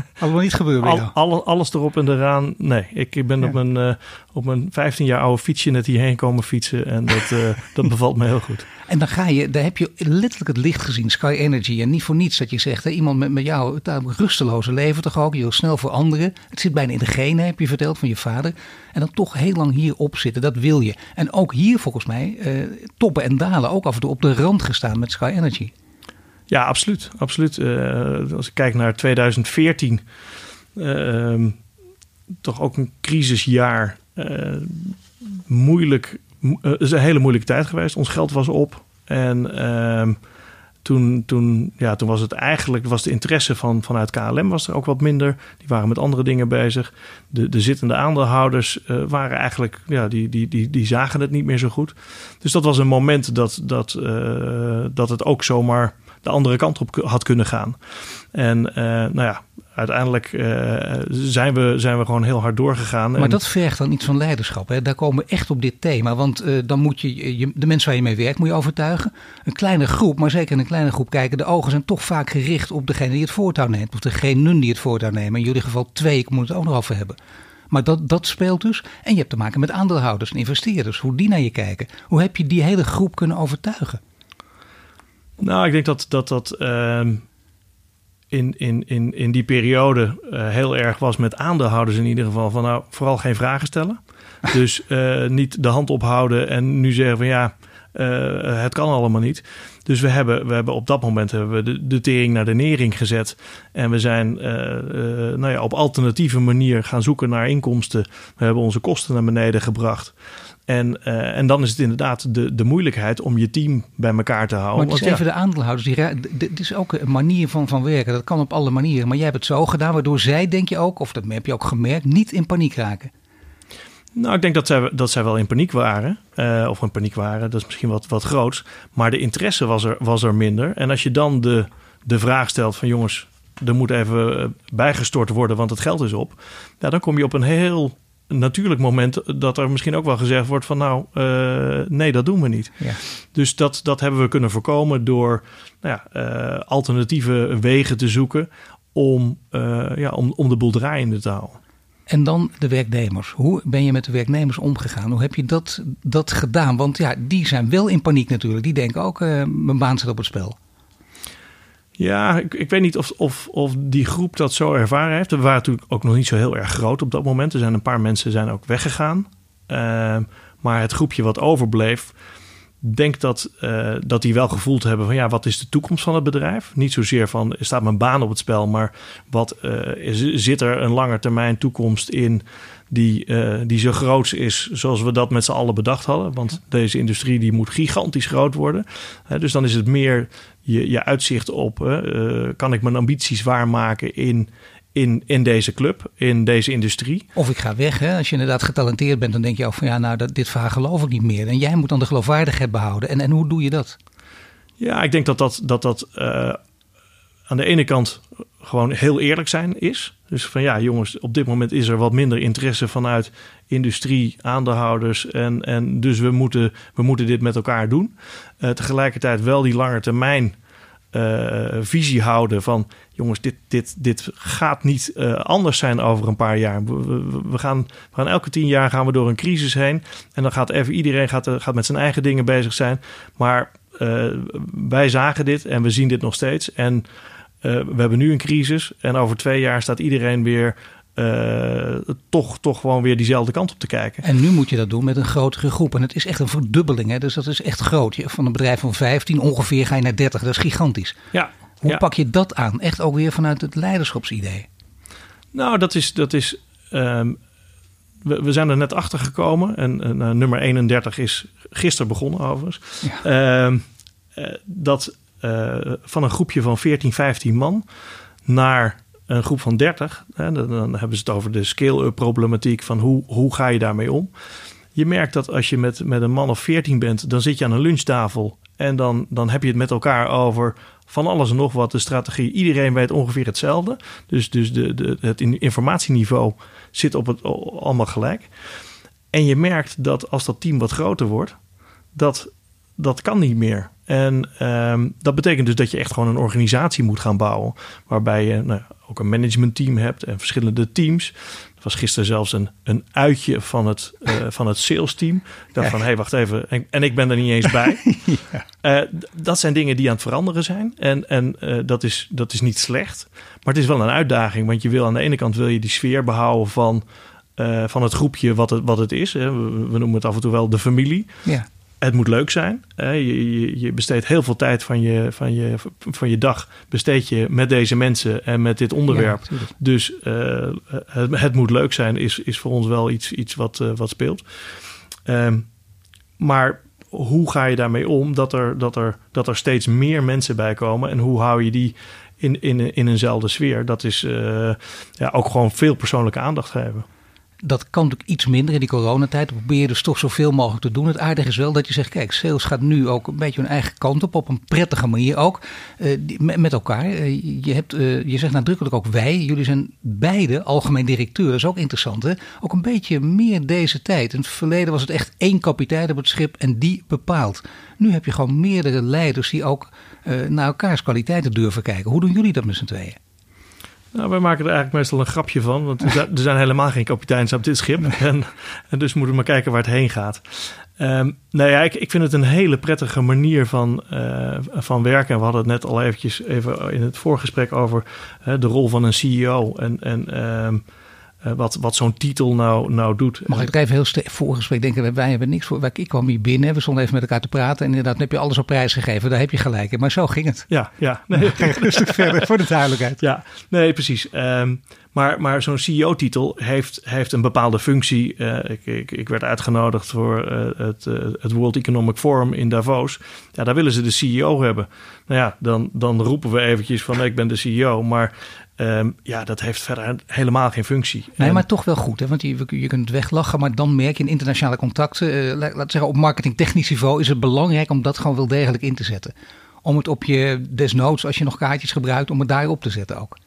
Allemaal niet gebeurd bij jou? Al, alles erop en eraan. Nee, ik ben op, mijn, uh, op mijn 15 jaar oude fietsje net hierheen komen fietsen. En dat, uh, dat bevalt me heel goed. En dan ga je, daar heb je letterlijk het licht gezien, Sky Energy. En niet voor niets dat je zegt, hè, iemand met, met jou, het rusteloze leven toch ook. Je wil snel voor anderen. Het zit bijna in de genen, heb je verteld van je vader. En dan toch heel lang hierop zitten, dat wil je. En ook hier volgens mij, uh, toppen en dalen, ook af en toe op de rand gestaan met Sky Energy. Ja, absoluut. absoluut. Uh, als ik kijk naar 2014, uh, ehm, toch ook een crisisjaar. Uh, moeilijk, het is een hele moeilijke tijd geweest. Ons geld was op. En ehm, toen, toen, ja, toen was het eigenlijk, was de interesse van, vanuit KLM was er ook wat minder. Die waren met andere dingen bezig. De, de zittende aandeelhouders waren eigenlijk, ja, die, die, die, die zagen het niet meer zo goed. Dus dat was een moment dat, dat, dat het ook zomaar de andere kant op had kunnen gaan. En eh, nou ja, uiteindelijk uh, zijn, we, zijn we gewoon heel hard doorgegaan. Maar dat vergt dan iets van leiderschap. Hè? Daar komen we echt op dit thema. Want uh, dan moet je, je, de mensen waar je mee werkt, moet je overtuigen. Een kleine groep, maar zeker in een kleine groep kijken. De ogen zijn toch vaak gericht op degene die het voortouw neemt. Of degene die het voortouw nemen. In jullie geval twee, ik moet het ook nog over hebben. Maar dat, dat speelt dus. En je hebt te maken met aandeelhouders en investeerders. Hoe die naar je kijken. Hoe heb je die hele groep kunnen overtuigen? Nou, ik denk dat dat, dat uh, in, in, in, in die periode uh, heel erg was met aandeelhouders in ieder geval. Van nou, vooral geen vragen stellen. Dus uh, niet de hand ophouden en nu zeggen van ja, uh, het kan allemaal niet. Dus we hebben, we hebben op dat moment hebben we de, de tering naar de nering gezet. En we zijn nou ja, op alternatieve manier gaan zoeken naar inkomsten. We hebben onze kosten naar beneden gebracht. En, uh, en dan is het inderdaad de, de moeilijkheid om je team bij elkaar te houden. Maar het is even de aandeelhouders. Die, dit is ook een manier van, van werken. Dat kan op alle manieren. Maar jij hebt het zo gedaan, waardoor zij, denk je ook, of dat heb je ook gemerkt, niet in paniek raken. Nou, ik denk dat zij, dat zij wel in paniek waren. Uh, of in paniek waren, dat is misschien wat, wat groots. Maar de interesse was er, was er minder. En als je dan de, de vraag stelt van jongens, er moet even eh, bijgestort worden, want het geld is op. Ja, dan kom je op een heel natuurlijk moment dat er misschien ook wel gezegd wordt van nou, uh, nee, dat doen we niet. Ja. Dus dat, dat hebben we kunnen voorkomen door nou ja, uh, alternatieve wegen te zoeken om, uh, ja, om, om de boel draaiende te houden. En dan de werknemers. Hoe ben je met de werknemers omgegaan? Hoe heb je dat, dat gedaan? Want ja, die zijn wel in paniek natuurlijk. Die denken ook, mijn baan zit op het spel. Ja, ik, ik weet niet of, of, of die groep dat zo ervaren heeft. We waren natuurlijk ook nog niet zo heel erg groot op dat moment. Er zijn een paar mensen zijn ook weggegaan. Uh, maar het groepje wat overbleef, denk dat, uh, dat die wel gevoeld hebben van ja, wat is de toekomst van het bedrijf? Niet zozeer van staat mijn baan op het spel, maar wat uh, is, zit er een lange termijn toekomst in die, uh, die zo groot is zoals we dat met z'n allen bedacht hadden. Want deze industrie die moet gigantisch groot worden. dus dan is het meer je, je uitzicht op, uh, kan ik mijn ambities waarmaken in, in, in deze club, in deze industrie. Of ik ga weg. Hè? Als je inderdaad getalenteerd bent, dan denk je ook van ja, nou, dat, dit verhaal geloof ik niet meer. En jij moet dan de geloofwaardigheid behouden. En, en hoe doe je dat? Ja, ik denk dat dat, dat, dat uh, aan de ene kant gewoon heel eerlijk zijn is. Dus van ja, jongens, op dit moment is er wat minder interesse vanuit industrie, aandeelhouders. En, en dus we moeten, we moeten dit met elkaar doen. Uh, tegelijkertijd wel die lange termijn uh, visie houden van jongens, dit, dit, dit gaat niet uh, anders zijn over een paar jaar. We, gaan, we gaan elke tien jaar gaan we door een crisis heen. En dan gaat even iedereen gaat, gaat met zijn eigen dingen bezig zijn. Maar wij zagen dit en we zien dit nog steeds. En we hebben nu een crisis en over twee jaar staat iedereen weer uh, toch, toch gewoon weer diezelfde kant op te kijken. En nu moet je dat doen met een grotere groep. En het is echt een verdubbeling, hè? dus dat is echt groot. Van een bedrijf van 15 ongeveer ga je naar 30, dat is gigantisch. Ja, Hoe ja. pak je dat aan? Echt ook weer vanuit het leiderschapsidee. Nou, dat is. Dat is um, we, we, zijn er net achter gekomen. En, uh, nummer 31 is gisteren begonnen, overigens. Ja. Uh, dat van een groepje van 14, 15 man naar een groep van 30. Hè, dan, dan, hebben ze het over de scale-up problematiek van hoe, hoe ga je daarmee om. Je merkt dat als je met, met een man of 14 bent, dan zit je aan een lunchtafel en dan, dan heb je het met elkaar over van alles en nog wat, de strategie. Iedereen weet ongeveer hetzelfde. Dus, dus de, de, het informatieniveau zit op het allemaal gelijk. En je merkt dat als dat team wat groter wordt, dat dat kan niet meer. En um, dat betekent dus dat je echt gewoon een organisatie moet gaan bouwen. Waarbij je nou, ook een managementteam hebt en verschillende teams. Er was gisteren zelfs een, een uitje van het, uh, van het sales team. Ik dacht van, hé, hey, wacht even. En, en, ik ben er niet eens bij. ja. uh, dat zijn dingen die aan het veranderen zijn. En, en uh, dat, is, dat is niet slecht. Maar het is wel een uitdaging. Want je wil aan de ene kant wil je die sfeer behouden van... van het groepje wat het, wat het is. Hè. We, we, noemen het af en toe wel de familie. Ja het moet leuk zijn. Je, je, je, besteedt heel veel tijd van je, van, je, van je dag besteed je met deze mensen en met dit onderwerp. Ja, dus uh, het, het, moet leuk zijn is, is voor ons wel iets, iets wat, uh, wat speelt. Um, maar hoe ga je daarmee om dat er, dat, er, dat er steeds meer mensen bij komen en hoe hou je die in, in, in eenzelfde sfeer? Dat is uh, ja, ook gewoon veel persoonlijke aandacht geven dat kan natuurlijk iets minder in die coronatijd. Probeer je dus toch zoveel mogelijk te doen. Het aardige is wel dat je zegt, kijk, sales gaat nu ook een beetje hun eigen kant op. Op een prettige manier ook. Uh, met, elkaar. Uh, je, hebt, uh, je zegt nadrukkelijk ook wij. Jullie zijn beide algemeen directeur. Dat is ook interessant hè. Ook een beetje meer deze tijd. In het verleden was het echt één kapitein op het schip en die bepaalt. Nu heb je gewoon meerdere leiders die ook naar elkaars kwaliteiten durven kijken. Hoe doen jullie dat met z'n tweeën? Nou, wij maken er eigenlijk meestal een grapje van. Want er zijn helemaal geen kapiteins op dit schip. En, en dus moeten we maar kijken waar het heen gaat. Um, nou ja, ik, ik vind het een hele prettige manier van, uh, van werken. En we hadden het net al eventjes even in het voorgesprek over uh, de rol van een CEO. En, en um, uh, wat, wat zo'n titel nou, nou doet. Mag ik er even heel voorgesprek denken? Wij hebben niks voor. Ik kwam hier binnen, we stonden even met elkaar te praten. En inderdaad, heb je alles op prijs gegeven. Daar heb je gelijk in. Maar zo ging het. Ja, ja. Nee. Rustig verder, voor de duidelijkheid. Ja, nee, precies. Um, maar, maar zo'n CEO-titel heeft, heeft een bepaalde functie. Uh, ik, ik, ik, werd uitgenodigd voor uh, het, uh, het World Economic Forum in Davos. Ja, daar willen ze de CEO hebben. Nou ja, dan, dan roepen we eventjes van ik ben de CEO. Maar Um, ja, dat heeft verder helemaal geen functie. Nee, en... maar toch wel goed. Hè? Want je, je kunt weglachen, maar dan merk je in internationale contacten, uh, laat, laat zeggen op marketingtechnisch niveau, is het belangrijk om dat gewoon wel degelijk in te zetten. Om het op je desnoods, als je nog kaartjes gebruikt, om het daarop te zetten ook.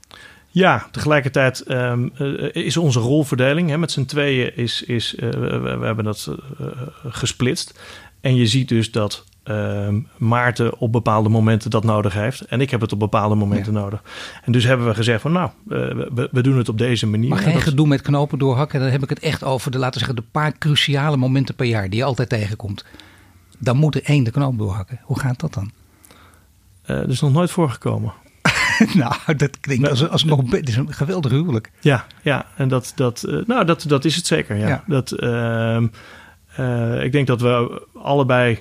Ja, tegelijkertijd um, uh, is onze rolverdeling hè, met z'n tweeën is, is uh, we, we, hebben dat gesplitst. En je ziet dus dat uh, Maarten op bepaalde momenten dat nodig heeft. En ik heb het op bepaalde momenten ja. nodig. En dus hebben we gezegd van nou, uh, we, we, doen het op deze manier. Maar geen dat... gedoe met knopen doorhakken. Dan heb ik het echt over de, laten we zeggen, de paar cruciale momenten per jaar die je altijd tegenkomt. Dan moet er één de knoop doorhakken. Hoe gaat dat dan? Uh, dat is nog nooit voorgekomen. nou, dat klinkt als, als nog het is een geweldig huwelijk. Ja, ja en dat, dat, uh, nou, dat, dat is het zeker. Ja. ja. Dat, uh, ik denk dat we allebei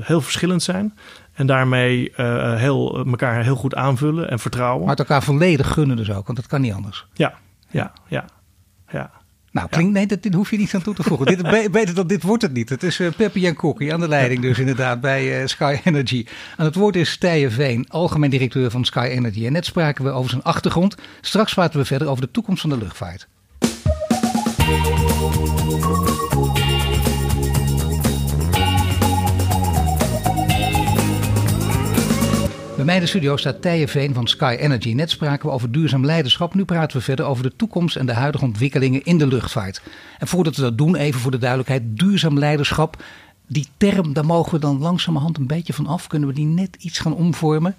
heel verschillend zijn. En daarmee uh, heel, elkaar heel goed aanvullen en vertrouwen. Maar het elkaar volledig gunnen dus ook, want dat kan niet anders. Ja, ja, ja. ja. Nou, klinkt, nee, dat, dit hoef je niet aan toe te voegen. dit, beter dan dit wordt het niet. Het is uh, Peppi en Kokkie aan de leiding dus inderdaad bij uh, Sky Energy. En het woord is Stije Veen, algemeen directeur van Sky Energy. En net spraken we over zijn achtergrond. Straks praten we verder over de toekomst van de luchtvaart. Bij mij in de studio staat Tije Veen van Sky Energy. Net spraken we over duurzaam leiderschap. Nu praten we verder over de toekomst en de huidige ontwikkelingen in de luchtvaart. En voordat we dat doen, even voor de duidelijkheid: duurzaam leiderschap. Die term, daar mogen we dan langzamerhand een beetje van af. Kunnen we die net iets gaan omvormen?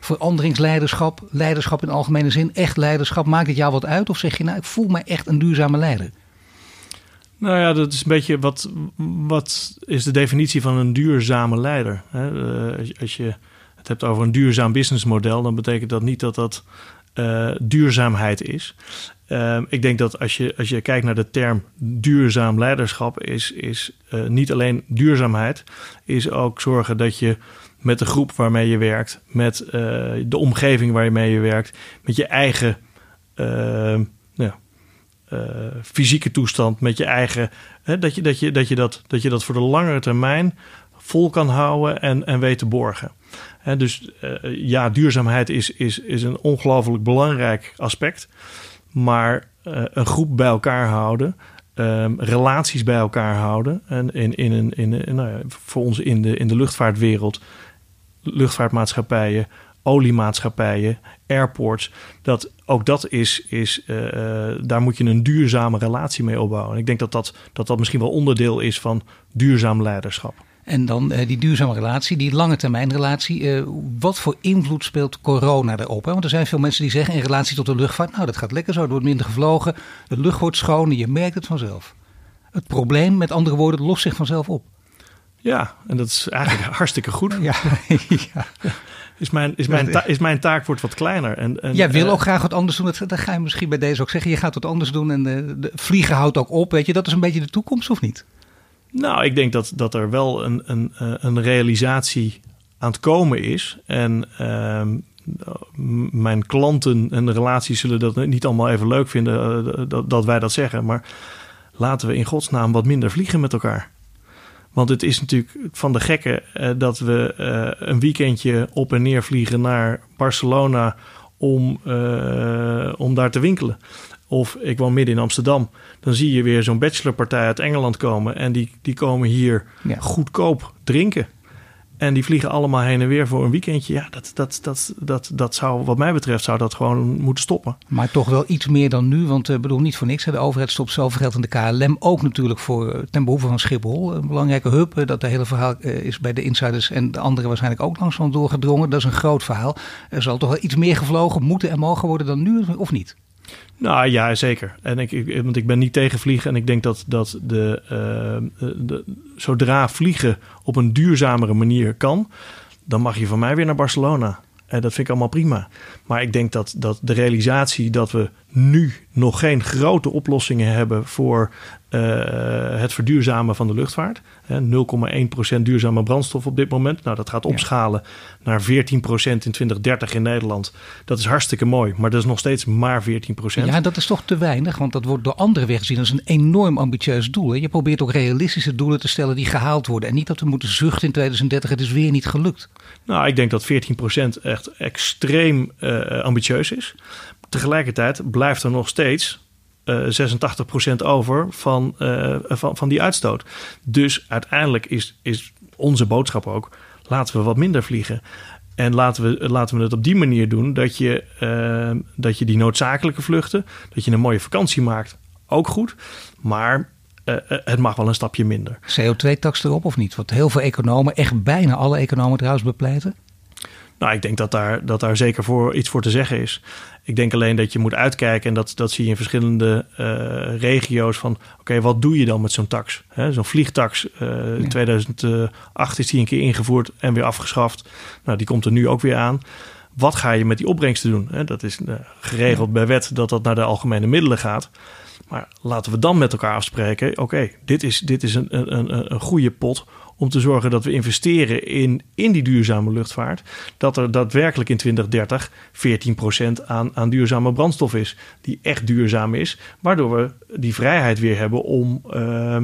Veranderingsleiderschap, leiderschap in algemene zin, echt leiderschap. Maakt het jou wat uit? Of zeg je, nou, ik voel me echt een duurzame leider? Nou ja, dat is een beetje wat, wat is de definitie van een duurzame leider? Uh, als je het hebt over een duurzaam businessmodel, dan betekent dat niet dat dat uh, duurzaamheid is. Uh, ik denk dat als je, als je kijkt naar de term duurzaam leiderschap, is, is uh, niet alleen duurzaamheid, is ook zorgen dat je met de groep waarmee je werkt, met de omgeving waarmee je werkt, met je eigen ja, fysieke toestand, met je eigen, hè, dat, je, dat, je, dat, je dat, dat je dat voor de langere termijn vol kan houden en, en weet te borgen. Dus uh, ja, duurzaamheid is, is, is een ongelooflijk belangrijk aspect. Maar uh, een groep bij elkaar houden, um, relaties bij elkaar houden. En in, in, in, in, nou ja, voor ons in de, in de luchtvaartwereld, luchtvaartmaatschappijen, oliemaatschappijen, airports. Dat, ook dat is, is uh, daar moet je een duurzame relatie mee opbouwen. En ik denk dat dat, dat dat misschien wel onderdeel is van duurzaam leiderschap. En dan uh, die duurzame relatie, die lange termijn relatie. Uh, wat voor invloed speelt corona daarop? Hè? Want er zijn veel mensen die zeggen in relatie tot de luchtvaart... nou, dat gaat lekker zo, er wordt minder gevlogen. De lucht wordt schoner, je merkt het vanzelf. Het probleem, met andere woorden, lost zich vanzelf op. Ja, en dat is eigenlijk hartstikke goed. Ja, ja. Is mijn, is, mijn taak, is mijn taak wordt wat kleiner. En, en, Jij wil ook graag wat anders doen. Dat, dat ga je misschien bij deze ook zeggen. Je gaat wat anders doen en de, de vliegen houdt ook op. Weet je, dat is een beetje de toekomst of niet? Nou, ik denk dat, dat er wel een, een, een realisatie aan het komen is. En uh, mijn klanten en de relaties zullen dat niet allemaal even leuk vinden uh, dat, dat wij dat zeggen. Maar laten we in godsnaam wat minder vliegen met elkaar. Want het is natuurlijk van de gekke uh, dat we een weekendje op en neer vliegen naar Barcelona om, om daar te winkelen. Of ik woon midden in Amsterdam. Dan zie je weer zo'n bachelorpartij uit Engeland komen. En die, die komen hier ja. goedkoop drinken. En die vliegen allemaal heen en weer voor een weekendje. Ja, dat, dat, dat, dat, dat zou, wat mij betreft, zou dat gewoon moeten stoppen. Maar toch wel iets meer dan nu. Want ik uh, bedoel, niet voor niks. Hè. De overheid stopt zoveel geld in de KLM. Ook natuurlijk voor, ten behoeve van Schiphol. Een belangrijke hub. Dat de hele verhaal uh, is bij de insiders en de anderen waarschijnlijk ook langs van doorgedrongen. Dat is een groot verhaal. Er zal toch wel iets meer gevlogen moeten en mogen worden dan nu, of niet? Nou ja, zeker. En ik, want ik ben niet tegen vliegen. En ik denk dat, dat de, uh, de, zodra vliegen op een duurzamere manier kan, dan mag je van mij weer naar Barcelona. En dat vind ik allemaal prima. Maar ik denk dat, dat de realisatie dat we nu nog geen grote oplossingen hebben voor uh, het verduurzamen van de luchtvaart. 0,1% duurzame brandstof op dit moment. Nou, dat gaat opschalen ja. naar 14% in 2030 in Nederland. Dat is hartstikke mooi, maar dat is nog steeds maar 14%. Ja, dat is toch te weinig, want dat wordt door anderen weggezien als een enorm ambitieus doel. Hè? Je probeert ook realistische doelen te stellen die gehaald worden. En niet dat we moeten zuchten in 2030, het is weer niet gelukt. Nou, ik denk dat 14% echt extreem uh, ambitieus is. Tegelijkertijd blijft er nog steeds uh, 86% over van, uh, van, van die uitstoot. Dus uiteindelijk is, is onze boodschap ook: laten we wat minder vliegen. En laten we, laten we het op die manier doen dat je, dat je die noodzakelijke vluchten, dat je een mooie vakantie maakt, ook goed. Maar het mag wel een stapje minder. CO2-tax erop of niet? Wat heel veel economen, echt bijna alle economen trouwens, bepleiten. Nou, ik denk dat daar, dat daar zeker voor iets voor te zeggen is. Ik denk alleen dat je moet uitkijken, en dat, dat zie je in verschillende uh, regio's, van oké, okay, wat doe je dan met zo'n tax? Zo'n vliegtax, uh, ja. in 2008 is die een keer ingevoerd en weer afgeschaft. Nou, die komt er nu ook weer aan. Wat ga je met die opbrengsten doen? Hè? Dat is uh, geregeld ja. bij wet dat dat naar de algemene middelen gaat. Maar laten we dan met elkaar afspreken, oké, okay, dit is, dit is een, een, een goede pot om te zorgen dat we investeren in, in die duurzame luchtvaart. Dat er daadwerkelijk in 2030 14% aan, aan duurzame brandstof is. Die echt duurzaam is. Waardoor we die vrijheid weer hebben om, uh,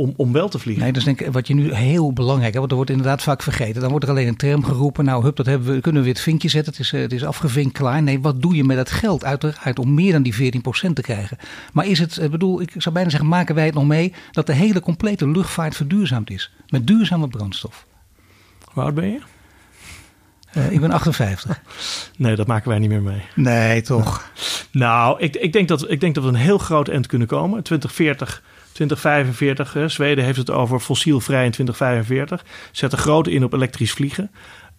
om, om wel te vliegen. Nee, dat is denk ik wat je nu heel belangrijk hebt. Want er wordt inderdaad vaak vergeten. Dan wordt er alleen een term geroepen. Nou, hup, dat hebben we, kunnen we weer het vinkje zetten. Het is, het is afgevinkt klaar. Nee, wat doe je met dat geld uiteraard om meer dan die 14% te krijgen? Maar is het, ik bedoel, ik zou bijna zeggen, maken wij het nog mee dat de hele complete luchtvaart verduurzaamd is? Met duurzame brandstof. Hoe oud ben je? Uh, ik ben 58. Nee, dat maken wij niet meer mee. Nee, toch? Nou, ik, ik, denk dat, ik denk dat we een heel groot eind kunnen komen. 2040, 2045. Hè. Zweden heeft het over fossielvrij in 2045. Zetten groot in op elektrisch vliegen.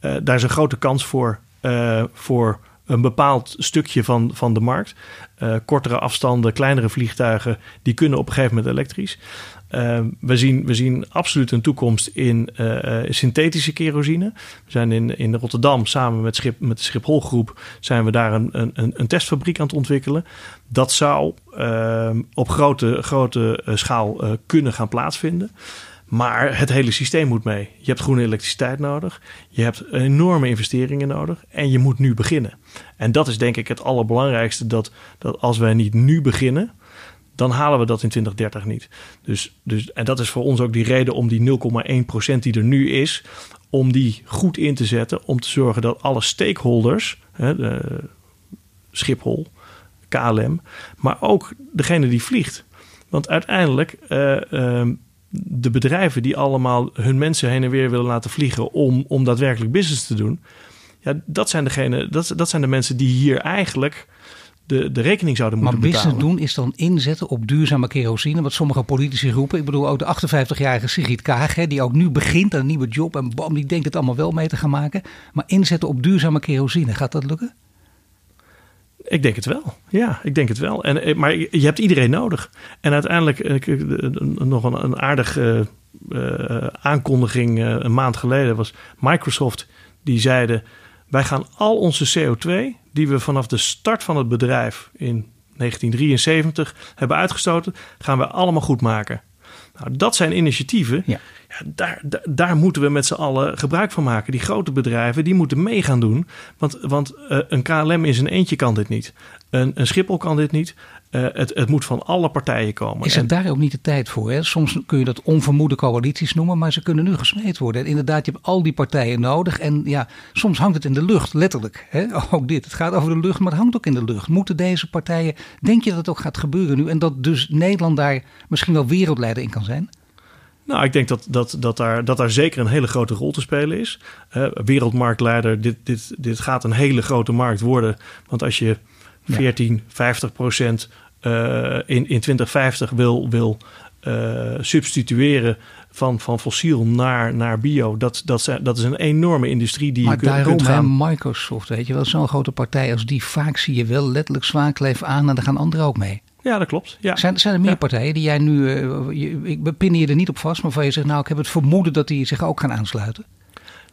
Uh, daar is een grote kans voor, uh, voor een bepaald stukje van, van de markt. Uh, kortere afstanden, kleinere vliegtuigen, die kunnen op een gegeven moment elektrisch. Uh, we, zien, we zien absoluut een toekomst in uh, synthetische kerosine. We zijn in, in Rotterdam samen met, Schip, met de Schipholgroep zijn we daar een, een, een testfabriek aan het ontwikkelen. Dat zou uh, op grote, grote schaal kunnen gaan plaatsvinden. Maar het hele systeem moet mee. Je hebt groene elektriciteit nodig. Je hebt enorme investeringen nodig. En je moet nu beginnen. En dat is denk ik het allerbelangrijkste. Dat, dat als wij niet nu beginnen dan halen we dat in 2030 niet. Dus, dus, en dat is voor ons ook die reden om die 0,1% die er nu is, om die goed in te zetten. Om te zorgen dat alle stakeholders, hè, de Schiphol, KLM, maar ook degene die vliegt. Want uiteindelijk, uh, uh, de bedrijven die allemaal hun mensen heen en weer willen laten vliegen om, om daadwerkelijk business te doen. Ja, dat zijn, degene, dat, dat zijn de mensen die hier eigenlijk de, de rekening zouden moeten maar betalen. business doen is dan inzetten op duurzame kerosine, wat sommige politici roepen. Ik bedoel, ook de 58-jarige Sigrid Kaag, hè, die ook nu begint aan een nieuwe job en bam, die denkt het allemaal wel mee te gaan maken. Maar inzetten op duurzame kerosine, gaat dat lukken? Ik denk het wel. Ja, ik denk het wel. En, eh, maar je hebt iedereen nodig. En uiteindelijk eh, nog een, een aardige uh, aankondiging uh, een maand geleden was Microsoft. Die zeiden: Wij gaan al onze CO2 die we vanaf de start van het bedrijf in 1973 hebben uitgestoten, gaan we allemaal goed maken. Nou, dat zijn initiatieven. Ja. Ja, daar, daar, daar, moeten we met z'n allen gebruik van maken. Die grote bedrijven die moeten mee gaan doen. Want, want uh, een KLM in zijn eentje kan dit niet. Een, een Schiphol kan dit niet. Uh, het, het moet van alle partijen komen. Is er en, daar ook niet de tijd voor? Hè? Soms kun je dat onvermoede coalities noemen, maar ze kunnen nu gesmeed worden. En inderdaad, je hebt al die partijen nodig. En ja, soms hangt het in de lucht, letterlijk. Hè? Ook dit. Het gaat over de lucht, maar het hangt ook in de lucht. Moeten deze partijen, denk je dat het ook gaat gebeuren nu? En dat dus Nederland daar misschien wel wereldleider in kan zijn? Nou, ik denk dat, dat, dat, daar, dat daar zeker een hele grote rol te spelen is. Uh, wereldmarktleider, dit, dit, dit gaat een hele grote markt worden. Want als je 14, ja. 50 procent in, in 2050 wil, wil uh, substitueren van, van fossiel naar, naar bio, dat, dat, zijn, dat is een enorme industrie die maar je kunt, daarom, kunt gaan... Microsoft, weet je wel, zo'n grote partij als die, vaak zie je wel letterlijk zwaakleef aan en daar gaan anderen ook mee. Ja, dat klopt. Ja. Zijn, zijn er meer ja. partijen die jij nu, uh, je, ik pin je er niet op vast, maar van je zegt, nou, ik heb het vermoeden dat die zich ook gaan aansluiten?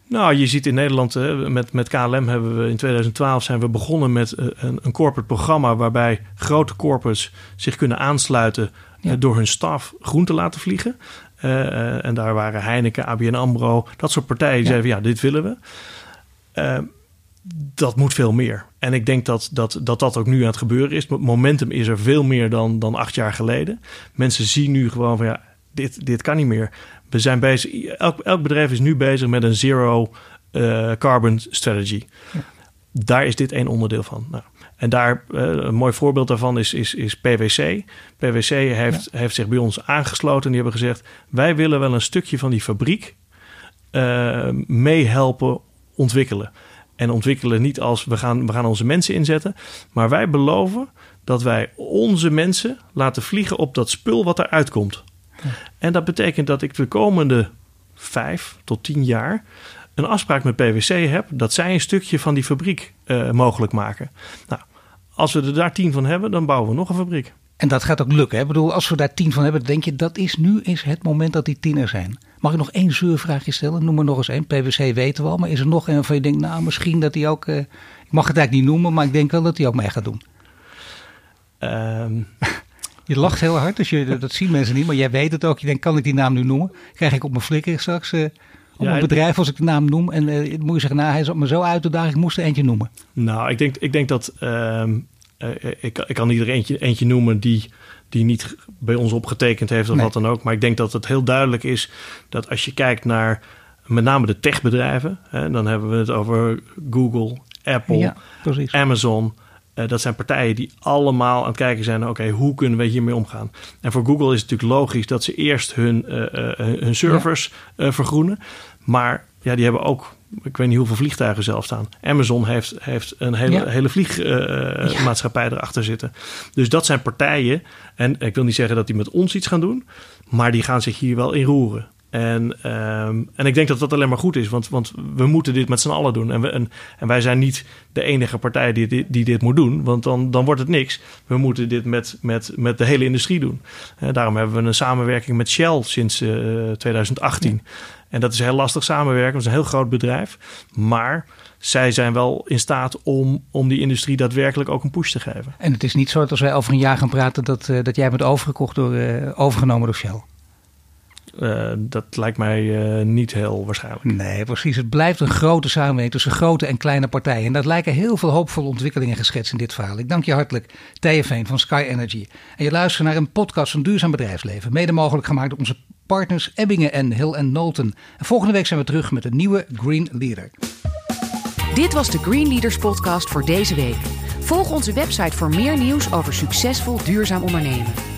Nou, je ziet in Nederland, met, met KLM hebben we in 2012 zijn we begonnen met uh, een, een corporate programma waarbij grote corporates zich kunnen aansluiten ja. door hun staf groen te laten vliegen. en daar waren Heineken, ABN AMRO, dat soort partijen die ja. zeiden, ja, dit willen we dat moet veel meer. En ik denk dat dat, dat dat ook nu aan het gebeuren is. Momentum is er veel meer dan, dan acht jaar geleden. Mensen zien nu gewoon van ja, dit, dit kan niet meer. We zijn bezig, elk, elk bedrijf is nu bezig met een zero uh, carbon strategy. Ja. Daar is dit één onderdeel van. Nou, en daar, uh, een mooi voorbeeld daarvan is, is, is PwC. PwC heeft, ja. heeft zich bij ons aangesloten en die hebben gezegd: wij willen wel een stukje van die fabriek uh, meehelpen ontwikkelen. En ontwikkelen niet als we gaan, we gaan onze mensen inzetten. Maar wij beloven dat wij onze mensen laten vliegen op dat spul wat eruit komt. Ja. En dat betekent dat ik de komende vijf tot tien jaar een afspraak met PwC heb dat zij een stukje van die fabriek uh, mogelijk maken. Nou, als we er daar tien van hebben, dan bouwen we nog een fabriek. En dat gaat ook lukken. Hè? Ik bedoel, als we daar tien van hebben, denk je dat is nu is het moment dat die tien er zijn. Mag ik nog één zeurvraagje stellen? Noem er nog eens één. PwC weten we al, maar is er nog een waarvan je denkt, nou misschien dat hij ook, uh, ik mag het eigenlijk niet noemen, maar ik denk wel dat hij ook mee gaat doen. Um. Je lacht heel hard, dus je, dat zien mensen niet, maar jij weet het ook. Je denkt, kan ik die naam nu noemen? Krijg ik op mijn flikker straks uh, op ja, mijn bedrijf als ik de naam noem? En uh, moet je zeggen, nou hij is op me zo uit de dag, ik moest er eentje noemen. Nou, ik denk, ik denk dat, um, ik, ik kan er eentje, eentje noemen die die niet bij ons opgetekend heeft of nee. wat dan ook. Maar ik denk dat het heel duidelijk is dat als je kijkt naar met name de techbedrijven, hè, dan hebben we het over Google, Apple, ja, Amazon. Uh, dat zijn partijen die allemaal aan het kijken zijn: oké, okay, hoe kunnen we hiermee omgaan? En voor Google is het natuurlijk logisch dat ze eerst hun, uh, uh, hun servers ja. vergroenen. Maar ja, die hebben ook ik weet niet hoeveel vliegtuigen zelf staan. Amazon heeft, heeft een hele, ja. hele vliegmaatschappij uh, ja. erachter zitten. Dus dat zijn partijen. En ik wil niet zeggen dat die met ons iets gaan doen. Maar die gaan zich hier wel in roeren. En, um, en ik denk dat dat alleen maar goed is. Want, want we moeten dit met z'n allen doen. En, we, en, en wij zijn niet de enige partij die, die, die, dit moet doen. Want dan, dan wordt het niks. We moeten dit met, met, met de hele industrie doen. Uh, daarom hebben we een samenwerking met Shell sinds uh, 2018. Ja. En dat is heel lastig samenwerken. Het is een heel groot bedrijf. Maar zij zijn wel in staat om, om die industrie daadwerkelijk ook een push te geven. En het is niet zo dat als wij over een jaar gaan praten... dat, uh, dat jij bent overgekocht door, uh, overgenomen door Shell. Uh, dat lijkt mij uh, niet heel waarschijnlijk. Nee, precies. Het blijft een grote samenwerking tussen grote en kleine partijen. En dat lijken heel veel hoopvolle ontwikkelingen geschetst in dit verhaal. Ik dank je hartelijk, Thea Veen van Sky Energy. En je luistert naar een podcast van Duurzaam Bedrijfsleven. Mede mogelijk gemaakt door onze partners Ebbingen en Hill Knowlton. En volgende week zijn we terug met een nieuwe Green Leader. Dit was de Green Leaders podcast voor deze week. Volg onze website voor meer nieuws over succesvol duurzaam ondernemen.